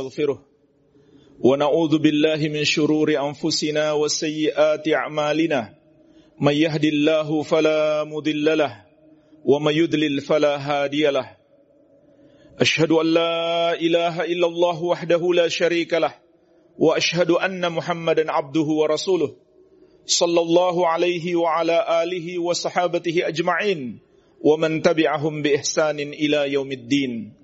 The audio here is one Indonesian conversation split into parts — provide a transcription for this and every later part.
نستغفره ونعوذ بالله من شرور أنفسنا وسيئات أعمالنا من يهد الله فلا مضل له ومن يضلل فلا هادي له أشهد أن لا إله إلا الله وحده لا شريك له وأشهد أن محمدا عبده ورسوله صلى الله عليه وعلى آله وصحابته أجمعين ومن تبعهم بإحسان إلى يوم الدين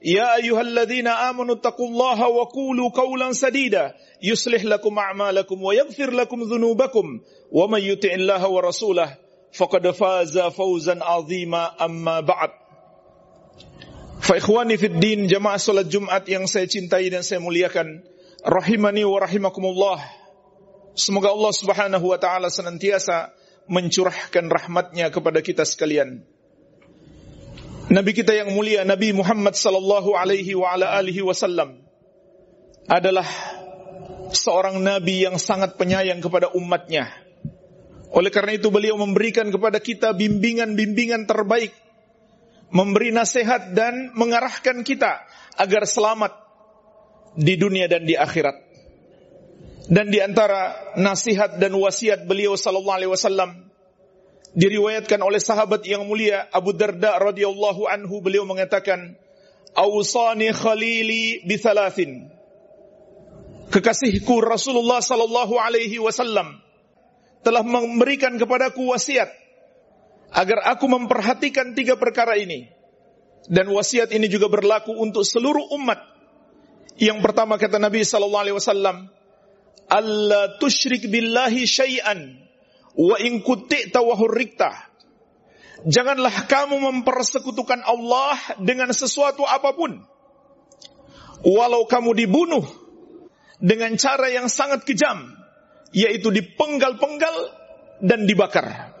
يا أيها الذين آمنوا اتقوا الله وقولوا قولا سديدا يصلح لكم أعمالكم ويغفر لكم ذنوبكم ومن يطع الله ورسوله فقد فاز فوزا عظيما أما بعد Faikhwani fid din jamaah salat Jumat yang saya cintai dan saya muliakan rahimani wa rahimakumullah Semoga Allah Subhanahu wa taala senantiasa mencurahkan rahmatnya kepada kita sekalian Nabi kita yang mulia Nabi Muhammad sallallahu alaihi wa ala alihi wasallam adalah seorang nabi yang sangat penyayang kepada umatnya. Oleh karena itu beliau memberikan kepada kita bimbingan-bimbingan terbaik, memberi nasihat dan mengarahkan kita agar selamat di dunia dan di akhirat. Dan di antara nasihat dan wasiat beliau sallallahu alaihi wasallam diriwayatkan oleh sahabat yang mulia Abu Darda radhiyallahu anhu beliau mengatakan awsani khalili bi thalathin. Kekasihku Rasulullah sallallahu alaihi wasallam telah memberikan kepadaku wasiat agar aku memperhatikan tiga perkara ini. Dan wasiat ini juga berlaku untuk seluruh umat. Yang pertama kata Nabi sallallahu alaihi wasallam alla tusyrik billahi syai'an wa in kuti'ta wa. Janganlah kamu mempersekutukan Allah dengan sesuatu apa pun. Walau kamu dibunuh dengan cara yang sangat kejam, yaitu dipenggal-penggal dan dibakar.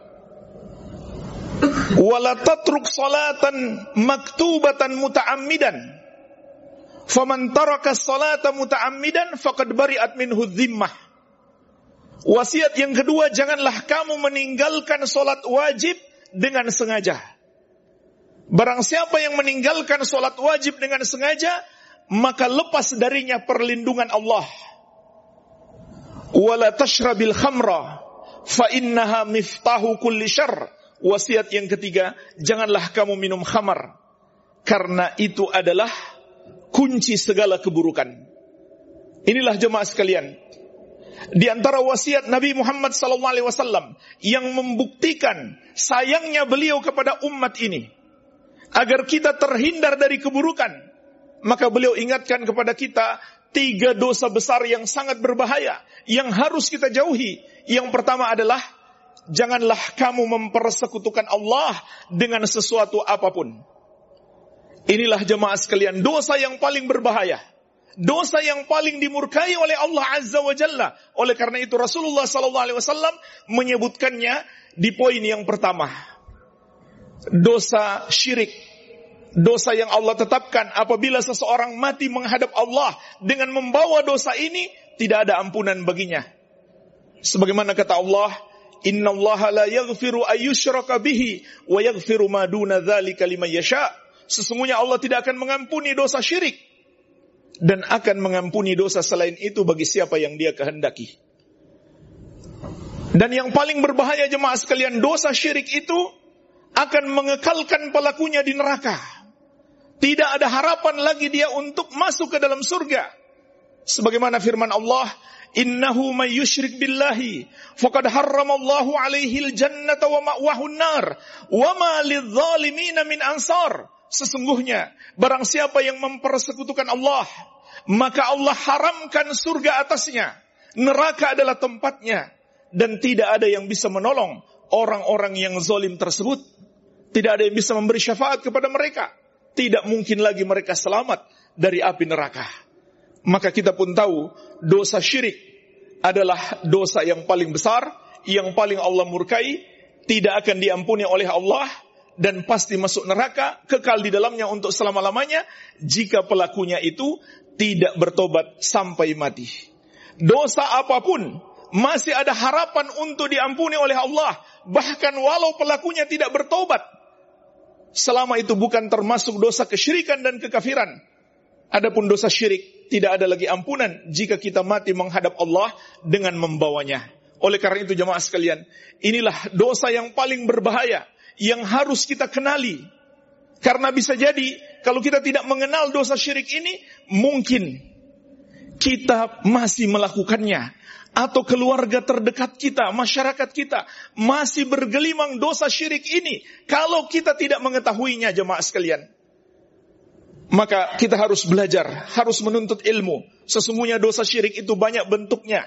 Wala tatruk salatan maktubatan muta'ammidan. Faman taraka salata muta'ammidan faqad bari'at minhu dhimmah. Wasiat yang kedua, janganlah kamu meninggalkan solat wajib dengan sengaja. Barang siapa yang meninggalkan solat wajib dengan sengaja, maka lepas darinya perlindungan Allah. Wala tashrabil khamra, fa innaha miftahu kulli syar. Wasiat yang ketiga, janganlah kamu minum khamar. Karena itu adalah kunci segala keburukan. Inilah jemaah sekalian, di antara wasiat Nabi Muhammad SAW yang membuktikan sayangnya beliau kepada umat ini agar kita terhindar dari keburukan maka beliau ingatkan kepada kita tiga dosa besar yang sangat berbahaya yang harus kita jauhi. Yang pertama adalah janganlah kamu mempersekutukan Allah dengan sesuatu apa pun. Inilah jemaah sekalian dosa yang paling berbahaya dosa yang paling dimurkai oleh Allah Azza wa Jalla. Oleh karena itu Rasulullah sallallahu alaihi wasallam menyebutkannya di poin yang pertama. Dosa syirik. Dosa yang Allah tetapkan apabila seseorang mati menghadap Allah dengan membawa dosa ini tidak ada ampunan baginya. Sebagaimana kata Allah, Inna Allah la yaghfiru ayyushraka bihi wa yaghfiru ma duna dzalika yasha. Sesungguhnya Allah tidak akan mengampuni dosa syirik dan akan mengampuni dosa selain itu bagi siapa yang dia kehendaki. Dan yang paling berbahaya jemaah sekalian, dosa syirik itu akan mengekalkan pelakunya di neraka. Tidak ada harapan lagi dia untuk masuk ke dalam surga. Sebagaimana firman Allah, Innahu may yushrik billahi faqad harramallahu alaihi al-jannata wa ma'wahu nar wa ma lidh-dhalimin min ansar. Sesungguhnya barang siapa yang mempersekutukan Allah, maka Allah haramkan surga atasnya. Neraka adalah tempatnya dan tidak ada yang bisa menolong orang-orang yang zalim tersebut. Tidak ada yang bisa memberi syafaat kepada mereka. Tidak mungkin lagi mereka selamat dari api neraka. Maka kita pun tahu dosa syirik adalah dosa yang paling besar yang paling Allah murkai, tidak akan diampuni oleh Allah dan pasti masuk neraka, kekal di dalamnya untuk selama-lamanya jika pelakunya itu tidak bertobat sampai mati. Dosa apa pun masih ada harapan untuk diampuni oleh Allah, bahkan walau pelakunya tidak bertobat. Selama itu bukan termasuk dosa kesyirikan dan kekafiran. Adapun dosa syirik tidak ada lagi ampunan jika kita mati menghadap Allah dengan membawanya. Oleh karena itu jemaah sekalian, inilah dosa yang paling berbahaya yang harus kita kenali. Karena bisa jadi kalau kita tidak mengenal dosa syirik ini, mungkin kita masih melakukannya atau keluarga terdekat kita, masyarakat kita masih bergelimang dosa syirik ini kalau kita tidak mengetahuinya jemaah sekalian. Maka kita harus belajar, harus menuntut ilmu. Sesungguhnya dosa syirik itu banyak bentuknya.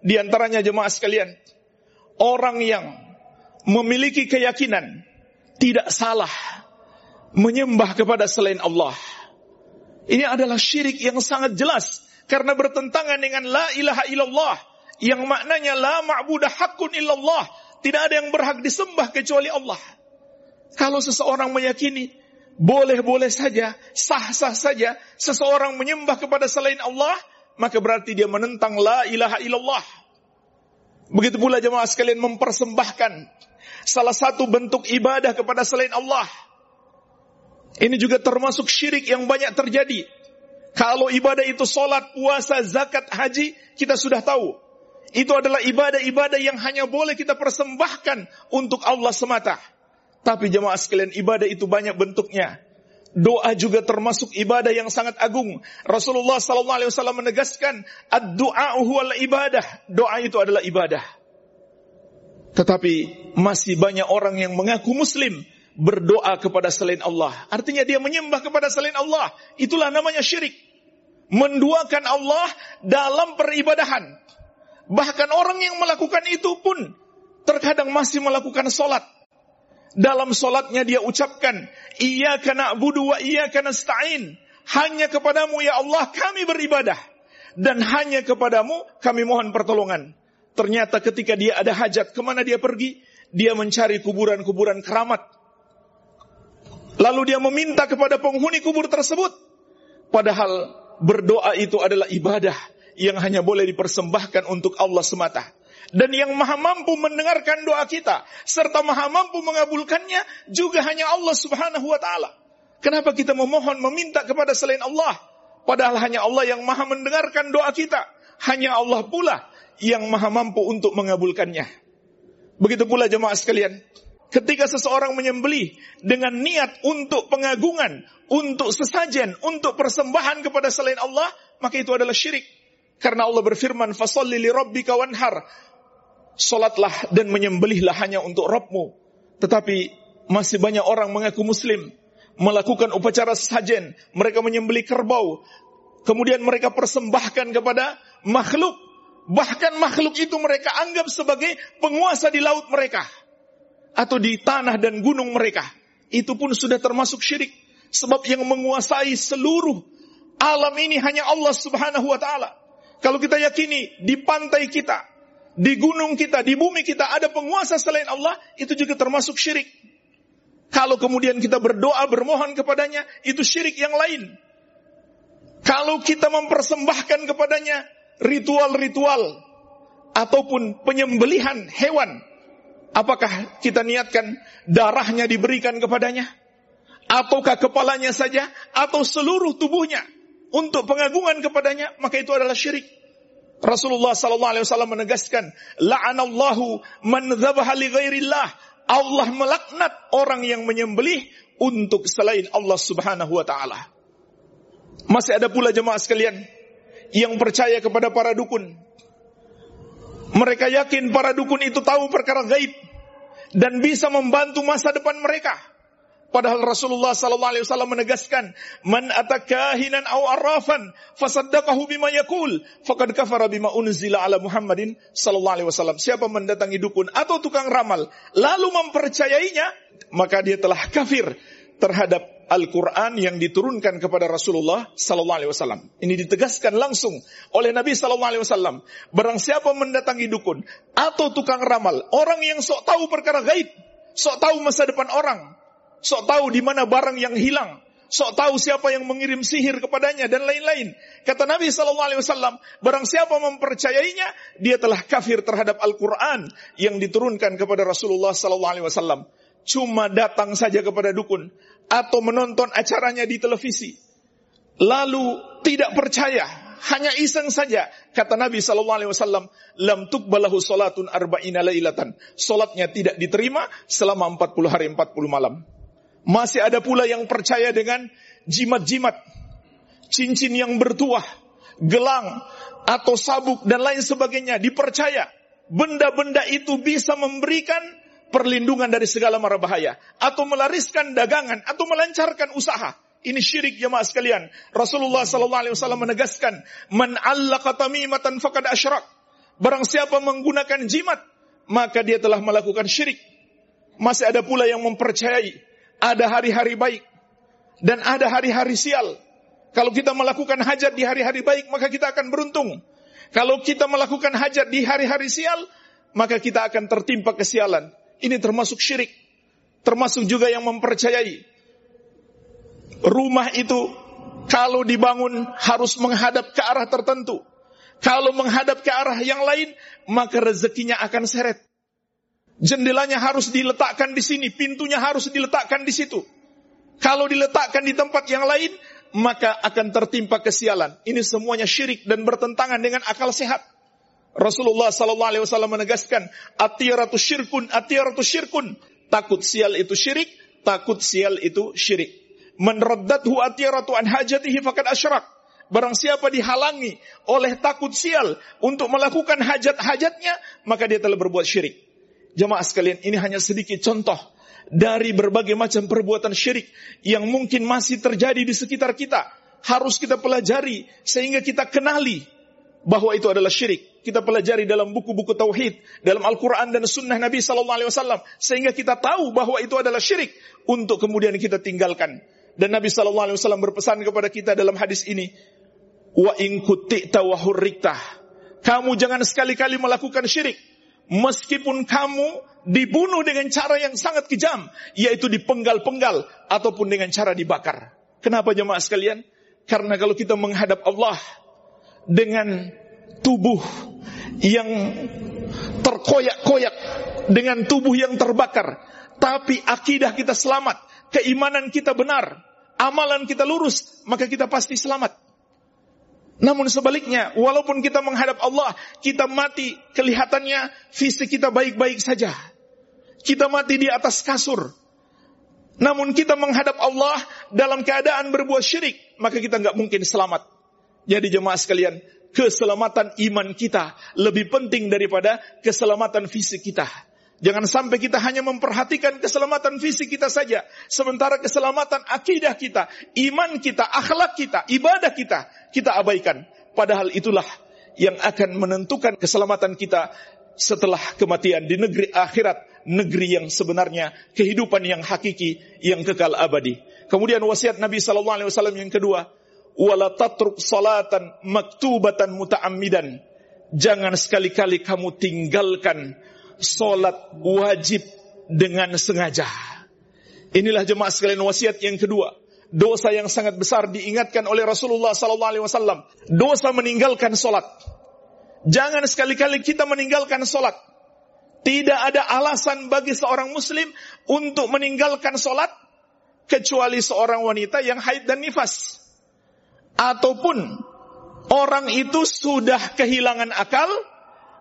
Di antaranya jemaah sekalian, orang yang memiliki keyakinan tidak salah menyembah kepada selain Allah. Ini adalah syirik yang sangat jelas karena bertentangan dengan la ilaha illallah yang maknanya la ma'budah hakun illallah. Tidak ada yang berhak disembah kecuali Allah. Kalau seseorang meyakini boleh-boleh saja, sah-sah saja seseorang menyembah kepada selain Allah, maka berarti dia menentang la ilaha illallah. Begitu pula jemaah sekalian mempersembahkan salah satu bentuk ibadah kepada selain Allah. Ini juga termasuk syirik yang banyak terjadi. Kalau ibadah itu solat, puasa, zakat, haji, kita sudah tahu. Itu adalah ibadah-ibadah yang hanya boleh kita persembahkan untuk Allah semata. Tapi jemaah sekalian ibadah itu banyak bentuknya. Doa juga termasuk ibadah yang sangat agung. Rasulullah wasallam menegaskan, "Ad-du'a huwal ibadah." Doa itu adalah ibadah. Tetapi masih banyak orang yang mengaku muslim berdoa kepada selain Allah. Artinya dia menyembah kepada selain Allah. Itulah namanya syirik. Menduakan Allah dalam peribadahan. Bahkan orang yang melakukan itu pun terkadang masih melakukan solat. Dalam solatnya dia ucapkan, Iya kena budu wa iya kena stain. Hanya kepadamu ya Allah kami beribadah. Dan hanya kepadamu kami mohon pertolongan. Ternyata ketika dia ada hajat, ke mana dia pergi? Dia mencari kuburan-kuburan keramat. Lalu dia meminta kepada penghuni kubur tersebut. Padahal berdoa itu adalah ibadah yang hanya boleh dipersembahkan untuk Allah semata dan yang maha mampu mendengarkan doa kita serta maha mampu mengabulkannya juga hanya Allah Subhanahu wa taala. Kenapa kita memohon meminta kepada selain Allah padahal hanya Allah yang maha mendengarkan doa kita, hanya Allah pula yang maha mampu untuk mengabulkannya. Begitu pula jemaah sekalian, ketika seseorang menyembelih dengan niat untuk pengagungan, untuk sesajen, untuk persembahan kepada selain Allah, maka itu adalah syirik. Karena Allah berfirman, "Fasalli li rabbika wanhar." Salatlah dan menyembelihlah hanya untuk Rabbmu. Tetapi masih banyak orang mengaku muslim, melakukan upacara sajen, mereka menyembelih kerbau, kemudian mereka persembahkan kepada makhluk. Bahkan makhluk itu mereka anggap sebagai penguasa di laut mereka. Atau di tanah dan gunung mereka. Itu pun sudah termasuk syirik. Sebab yang menguasai seluruh alam ini hanya Allah subhanahu wa ta'ala. Kalau kita yakini di pantai kita, di gunung kita, di bumi kita ada penguasa selain Allah, itu juga termasuk syirik. Kalau kemudian kita berdoa, bermohon kepadanya, itu syirik yang lain. Kalau kita mempersembahkan kepadanya ritual-ritual ataupun penyembelihan hewan, apakah kita niatkan darahnya diberikan kepadanya? Ataukah kepalanya saja atau seluruh tubuhnya untuk pengagungan kepadanya, maka itu adalah syirik. Rasulullah sallallahu alaihi wasallam menegaskan, la'anallahu man dzabaha li ghairillah. Allah melaknat orang yang menyembelih untuk selain Allah Subhanahu wa taala. Masih ada pula jemaah sekalian yang percaya kepada para dukun. Mereka yakin para dukun itu tahu perkara gaib dan bisa membantu masa depan mereka. Padahal Rasulullah sallallahu alaihi wasallam menegaskan, "Man atakahinan aw arrafan fasaddaqahu bima yaqul, faqad kafara bima unzila ala Muhammadin sallallahu alaihi wasallam." Siapa mendatangi dukun atau tukang ramal lalu mempercayainya, maka dia telah kafir terhadap Al-Quran yang diturunkan kepada Rasulullah Sallallahu Alaihi Wasallam. Ini ditegaskan langsung oleh Nabi Sallallahu Alaihi Wasallam. Barang siapa mendatangi dukun atau tukang ramal, orang yang sok tahu perkara gaib, sok tahu masa depan orang, sok tahu di mana barang yang hilang, sok tahu siapa yang mengirim sihir kepadanya dan lain-lain. Kata Nabi Sallallahu Alaihi Wasallam, barang siapa mempercayainya, dia telah kafir terhadap Al-Quran yang diturunkan kepada Rasulullah Sallallahu Alaihi Wasallam cuma datang saja kepada dukun atau menonton acaranya di televisi lalu tidak percaya hanya iseng saja kata Nabi sallallahu alaihi wasallam lam tuqbalahu salatun arba'ina lailatan. Salatnya tidak diterima selama 40 hari 40 malam. Masih ada pula yang percaya dengan jimat-jimat cincin yang bertuah gelang atau sabuk dan lain sebagainya. Dipercaya benda-benda itu bisa memberikan perlindungan dari segala mara bahaya atau melariskan dagangan atau melancarkan usaha. Ini syirik jemaah sekalian. Rasulullah sallallahu alaihi wasallam menegaskan, "Man 'allaqa tamimatan faqad asyrak." Barang siapa menggunakan jimat, maka dia telah melakukan syirik. Masih ada pula yang mempercayai ada hari-hari baik dan ada hari-hari sial. Kalau kita melakukan hajat di hari-hari baik, maka kita akan beruntung. Kalau kita melakukan hajat di hari-hari sial, maka kita akan tertimpa kesialan. Ini termasuk syirik. Termasuk juga yang mempercayai. Rumah itu kalau dibangun harus menghadap ke arah tertentu. Kalau menghadap ke arah yang lain, maka rezekinya akan seret. Jendelanya harus diletakkan di sini, pintunya harus diletakkan di situ. Kalau diletakkan di tempat yang lain, maka akan tertimpa kesialan. Ini semuanya syirik dan bertentangan dengan akal sehat. Rasulullah sallallahu alaihi wasallam menegaskan, atiyaratu syirkun, atiyaratu syirkun. Takut sial itu syirik, takut sial itu syirik. Menraddathu atiyaratu an hajatihi faqad asyrak. Barang siapa dihalangi oleh takut sial untuk melakukan hajat-hajatnya, maka dia telah berbuat syirik. Jemaah sekalian, ini hanya sedikit contoh dari berbagai macam perbuatan syirik yang mungkin masih terjadi di sekitar kita. Harus kita pelajari sehingga kita kenali bahwa itu adalah syirik. Kita pelajari dalam buku-buku tauhid, dalam Al-Quran dan Sunnah Nabi Sallallahu Alaihi Wasallam, sehingga kita tahu bahwa itu adalah syirik untuk kemudian kita tinggalkan. Dan Nabi Sallallahu Alaihi Wasallam berpesan kepada kita dalam hadis ini, wa in Kamu jangan sekali-kali melakukan syirik, meskipun kamu dibunuh dengan cara yang sangat kejam, yaitu dipenggal-penggal ataupun dengan cara dibakar. Kenapa jemaah sekalian? Karena kalau kita menghadap Allah, dengan tubuh yang terkoyak-koyak, dengan tubuh yang terbakar, tapi akidah kita selamat, keimanan kita benar, amalan kita lurus, maka kita pasti selamat. Namun sebaliknya, walaupun kita menghadap Allah, kita mati kelihatannya fisik kita baik-baik saja. Kita mati di atas kasur. Namun kita menghadap Allah dalam keadaan berbuat syirik, maka kita nggak mungkin selamat. Jadi jemaah sekalian, keselamatan iman kita lebih penting daripada keselamatan fisik kita. Jangan sampai kita hanya memperhatikan keselamatan fisik kita saja. Sementara keselamatan akidah kita, iman kita, akhlak kita, ibadah kita, kita abaikan. Padahal itulah yang akan menentukan keselamatan kita setelah kematian di negeri akhirat, negeri yang sebenarnya kehidupan yang hakiki, yang kekal abadi. Kemudian wasiat Nabi Sallallahu Alaihi Wasallam yang kedua, wala tatruk salatan maktubatan muta'ammidan. Jangan sekali-kali kamu tinggalkan solat wajib dengan sengaja. Inilah jemaah sekalian wasiat yang kedua. Dosa yang sangat besar diingatkan oleh Rasulullah sallallahu alaihi wasallam. Dosa meninggalkan solat. Jangan sekali-kali kita meninggalkan solat. Tidak ada alasan bagi seorang muslim untuk meninggalkan solat kecuali seorang wanita yang haid dan nifas ataupun orang itu sudah kehilangan akal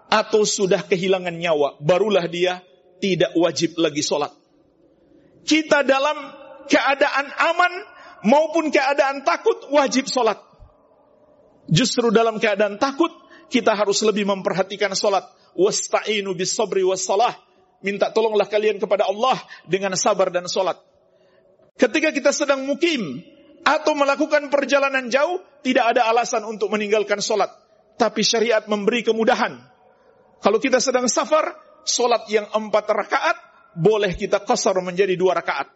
atau sudah kehilangan nyawa, barulah dia tidak wajib lagi sholat. Kita dalam keadaan aman maupun keadaan takut wajib sholat. Justru dalam keadaan takut kita harus lebih memperhatikan sholat. Wasta'inu bis sabri was salah. Minta tolonglah kalian kepada Allah dengan sabar dan sholat. Ketika kita sedang mukim, atau melakukan perjalanan jauh, tidak ada alasan untuk meninggalkan solat. Tapi syariat memberi kemudahan. Kalau kita sedang safar, solat yang empat rakaat, boleh kita kosor menjadi dua rakaat.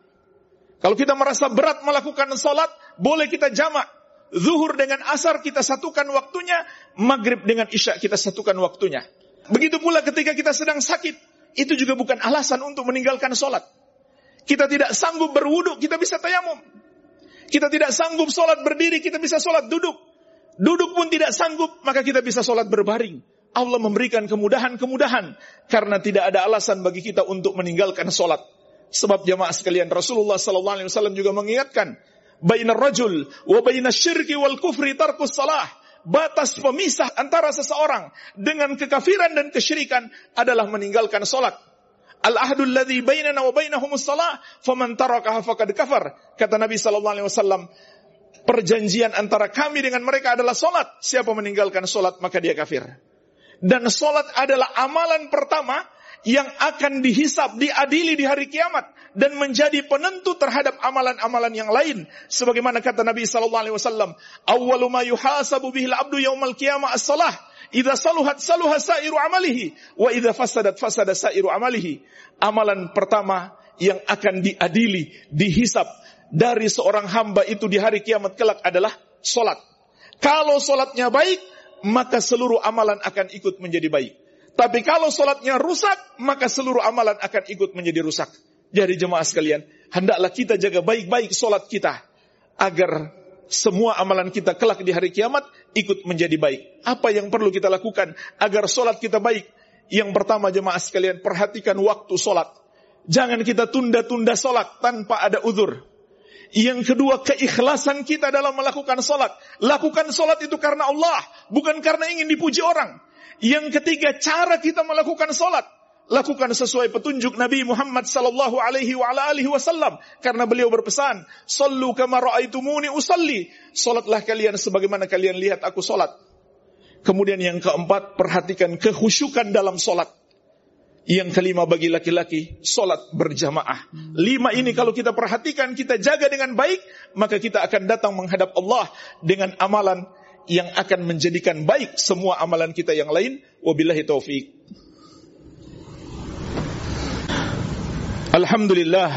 Kalau kita merasa berat melakukan sholat, boleh kita jamak. Zuhur dengan asar kita satukan waktunya, maghrib dengan isya kita satukan waktunya. Begitu pula ketika kita sedang sakit, itu juga bukan alasan untuk meninggalkan sholat. Kita tidak sanggup berwuduk, kita bisa tayamum. Kita tidak sanggup sholat berdiri, kita bisa sholat duduk. Duduk pun tidak sanggup, maka kita bisa sholat berbaring. Allah memberikan kemudahan-kemudahan karena tidak ada alasan bagi kita untuk meninggalkan sholat. Sebab jamaah sekalian Rasulullah Sallallahu Alaihi Wasallam juga mengingatkan, bainar rajul wa bainas syirki wal kufri tarkus salah. Batas pemisah antara seseorang dengan kekafiran dan kesyirikan adalah meninggalkan solat. Al-ahdul ladzi bainana wa bainahumus salah, faman tarakaha faqad kafar. Kata Nabi sallallahu alaihi wasallam, perjanjian antara kami dengan mereka adalah solat. Siapa meninggalkan solat maka dia kafir. Dan solat adalah amalan pertama yang akan dihisap, diadili di hari kiamat dan menjadi penentu terhadap amalan-amalan yang lain. Sebagaimana kata Nabi sallallahu alaihi wasallam, "Awwalu ma yuhasabu bihil abdu yaumal qiyamah as-salah." Idza saluhat saluha sairu amalihi wa idza fasadat fasada sairu amalihi. Amalan pertama yang akan diadili, dihisap dari seorang hamba itu di hari kiamat kelak adalah solat. Kalau solatnya baik, maka seluruh amalan akan ikut menjadi baik. Tapi kalau sholatnya rusak, maka seluruh amalan akan ikut menjadi rusak. Jadi jemaah sekalian, hendaklah kita jaga baik-baik sholat kita. Agar semua amalan kita kelak di hari kiamat ikut menjadi baik. Apa yang perlu kita lakukan agar sholat kita baik? Yang pertama jemaah sekalian, perhatikan waktu sholat. Jangan kita tunda-tunda sholat tanpa ada uzur. Yang kedua, keikhlasan kita dalam melakukan sholat. Lakukan sholat itu karena Allah, bukan karena ingin dipuji orang. Yang ketiga, cara kita melakukan solat. Lakukan sesuai petunjuk Nabi Muhammad sallallahu alaihi wa alihi wasallam karena beliau berpesan, "Shallu kama raaitumuni usalli." Salatlah kalian sebagaimana kalian lihat aku salat. Kemudian yang keempat, perhatikan kehusyukan dalam salat. Yang kelima bagi laki-laki, salat berjamaah. Lima ini kalau kita perhatikan, kita jaga dengan baik, maka kita akan datang menghadap Allah dengan amalan yang akan menjadikan baik semua amalan kita yang lain. Wabillahi taufik. Alhamdulillah.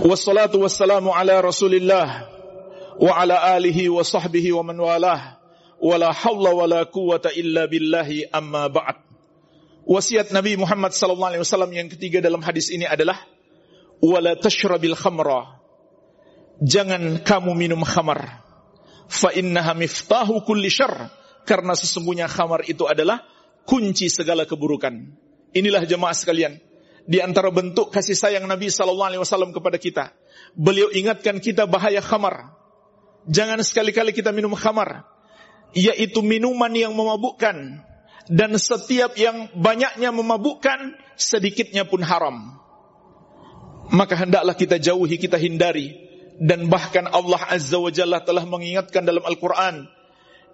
Wassalatu wassalamu ala rasulillah. Wa ala alihi wa sahbihi wa man walah. Wa la hawla wa la quwata illa billahi amma ba'd. Wasiat Nabi Muhammad sallallahu alaihi wasallam yang ketiga dalam hadis ini adalah wala tashrabil khamra. Jangan kamu minum khamar fa innaha miftahu kulli syarr karena sesungguhnya khamar itu adalah kunci segala keburukan. Inilah jemaah sekalian, di antara bentuk kasih sayang Nabi sallallahu alaihi wasallam kepada kita. Beliau ingatkan kita bahaya khamar. Jangan sekali-kali kita minum khamar, yaitu minuman yang memabukkan dan setiap yang banyaknya memabukkan sedikitnya pun haram. Maka hendaklah kita jauhi, kita hindari dan bahkan Allah Azza wa Jalla telah mengingatkan dalam Al-Quran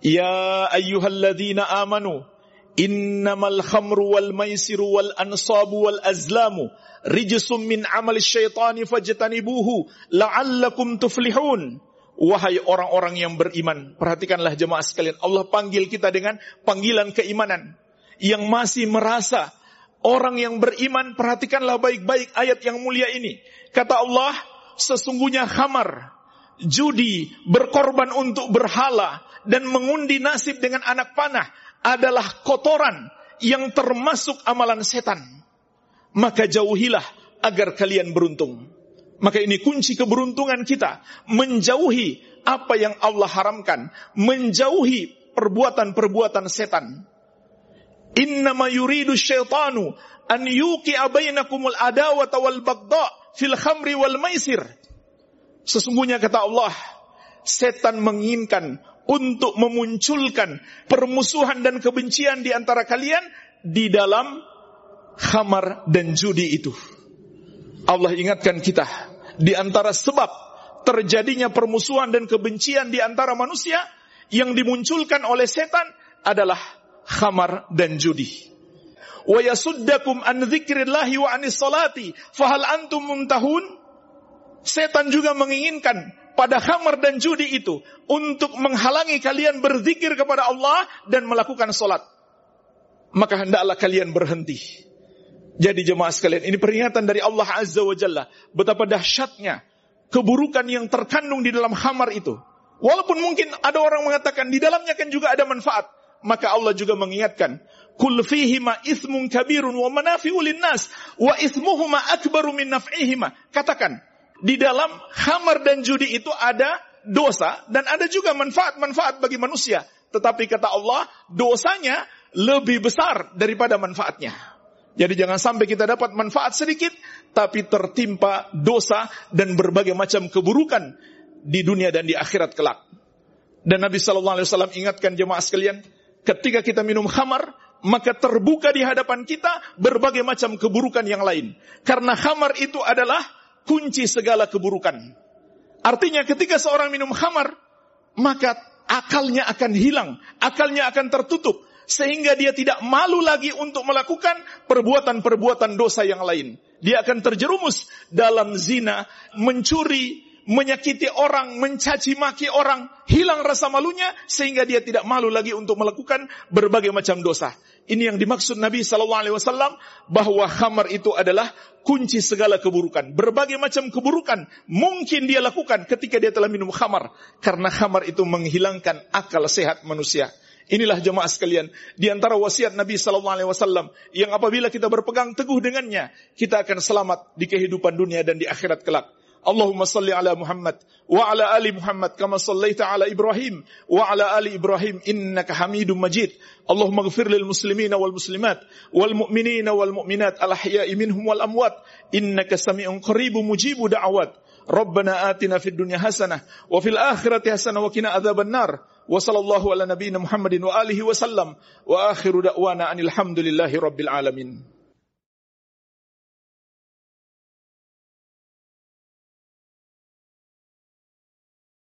Ya ayyuhalladzina amanu innamal khamru wal maisiru wal ansabu wal azlamu rijsum min amal syaitani fajtanibuhu la'allakum tuflihun Wahai orang-orang yang beriman, perhatikanlah jemaah sekalian. Allah panggil kita dengan panggilan keimanan. Yang masih merasa orang yang beriman, perhatikanlah baik-baik ayat yang mulia ini. Kata Allah, sesungguhnya khamar, judi, berkorban untuk berhala, dan mengundi nasib dengan anak panah adalah kotoran yang termasuk amalan setan. Maka jauhilah agar kalian beruntung. Maka ini kunci keberuntungan kita. Menjauhi apa yang Allah haramkan. Menjauhi perbuatan-perbuatan setan. Innama yuridu syaitanu an yuki bainakumul adawata wal bagda fil khamri wal maisir. Sesungguhnya kata Allah, setan menginginkan untuk memunculkan permusuhan dan kebencian di antara kalian di dalam khamar dan judi itu. Allah ingatkan kita di antara sebab terjadinya permusuhan dan kebencian di antara manusia yang dimunculkan oleh setan adalah khamar dan judi wa yasuddakum an dzikrillahi wa anis salati fahal antum muntahun setan juga menginginkan pada khamar dan judi itu untuk menghalangi kalian berzikir kepada Allah dan melakukan salat maka hendaklah kalian berhenti Jadi jemaah sekalian, ini peringatan dari Allah Azza wa Jalla. Betapa dahsyatnya keburukan yang terkandung di dalam khamar itu. Walaupun mungkin ada orang mengatakan di dalamnya kan juga ada manfaat. Maka Allah juga mengingatkan. Kul fihima ismun kabirun wa manafi'u linnas. Wa ismuhuma akbaru min naf'ihima. Katakan. Di dalam khamar dan judi itu ada dosa dan ada juga manfaat-manfaat bagi manusia. Tetapi kata Allah, dosanya lebih besar daripada manfaatnya. Jadi jangan sampai kita dapat manfaat sedikit, tapi tertimpa dosa dan berbagai macam keburukan di dunia dan di akhirat kelak. Dan Nabi Shallallahu Alaihi Wasallam ingatkan jemaah sekalian, ketika kita minum khamar, maka terbuka di hadapan kita berbagai macam keburukan yang lain. Karena khamar itu adalah kunci segala keburukan. Artinya ketika seorang minum khamar, maka akalnya akan hilang, akalnya akan tertutup, sehingga dia tidak malu lagi untuk melakukan perbuatan-perbuatan dosa yang lain. Dia akan terjerumus dalam zina, mencuri, menyakiti orang, mencaci maki orang, hilang rasa malunya sehingga dia tidak malu lagi untuk melakukan berbagai macam dosa. Ini yang dimaksud Nabi Shallallahu Alaihi Wasallam bahwa khamar itu adalah kunci segala keburukan. Berbagai macam keburukan mungkin dia lakukan ketika dia telah minum khamar karena khamar itu menghilangkan akal sehat manusia. Inilah jemaah sekalian di antara wasiat Nabi sallallahu alaihi wasallam yang apabila kita berpegang teguh dengannya, kita akan selamat di kehidupan dunia dan di akhirat kelak. Allahumma salli ala Muhammad wa ala ali Muhammad kama sallaita ala Ibrahim wa ala ali Ibrahim innaka Hamidum Majid. Allahumma ighfir lil muslimina wal muslimat wal mu'minina wal mu'minat al ahya'i minhum wal amwat innaka sami'un qaribun mujibu da'awat. ربنا آتنا في الدنيا حسنة وفي الآخرة حسنة وقنا عذاب النار وصلى الله على نبينا محمد وآله وسلم وآخر دعوانا أن الحمد لله رب العالمين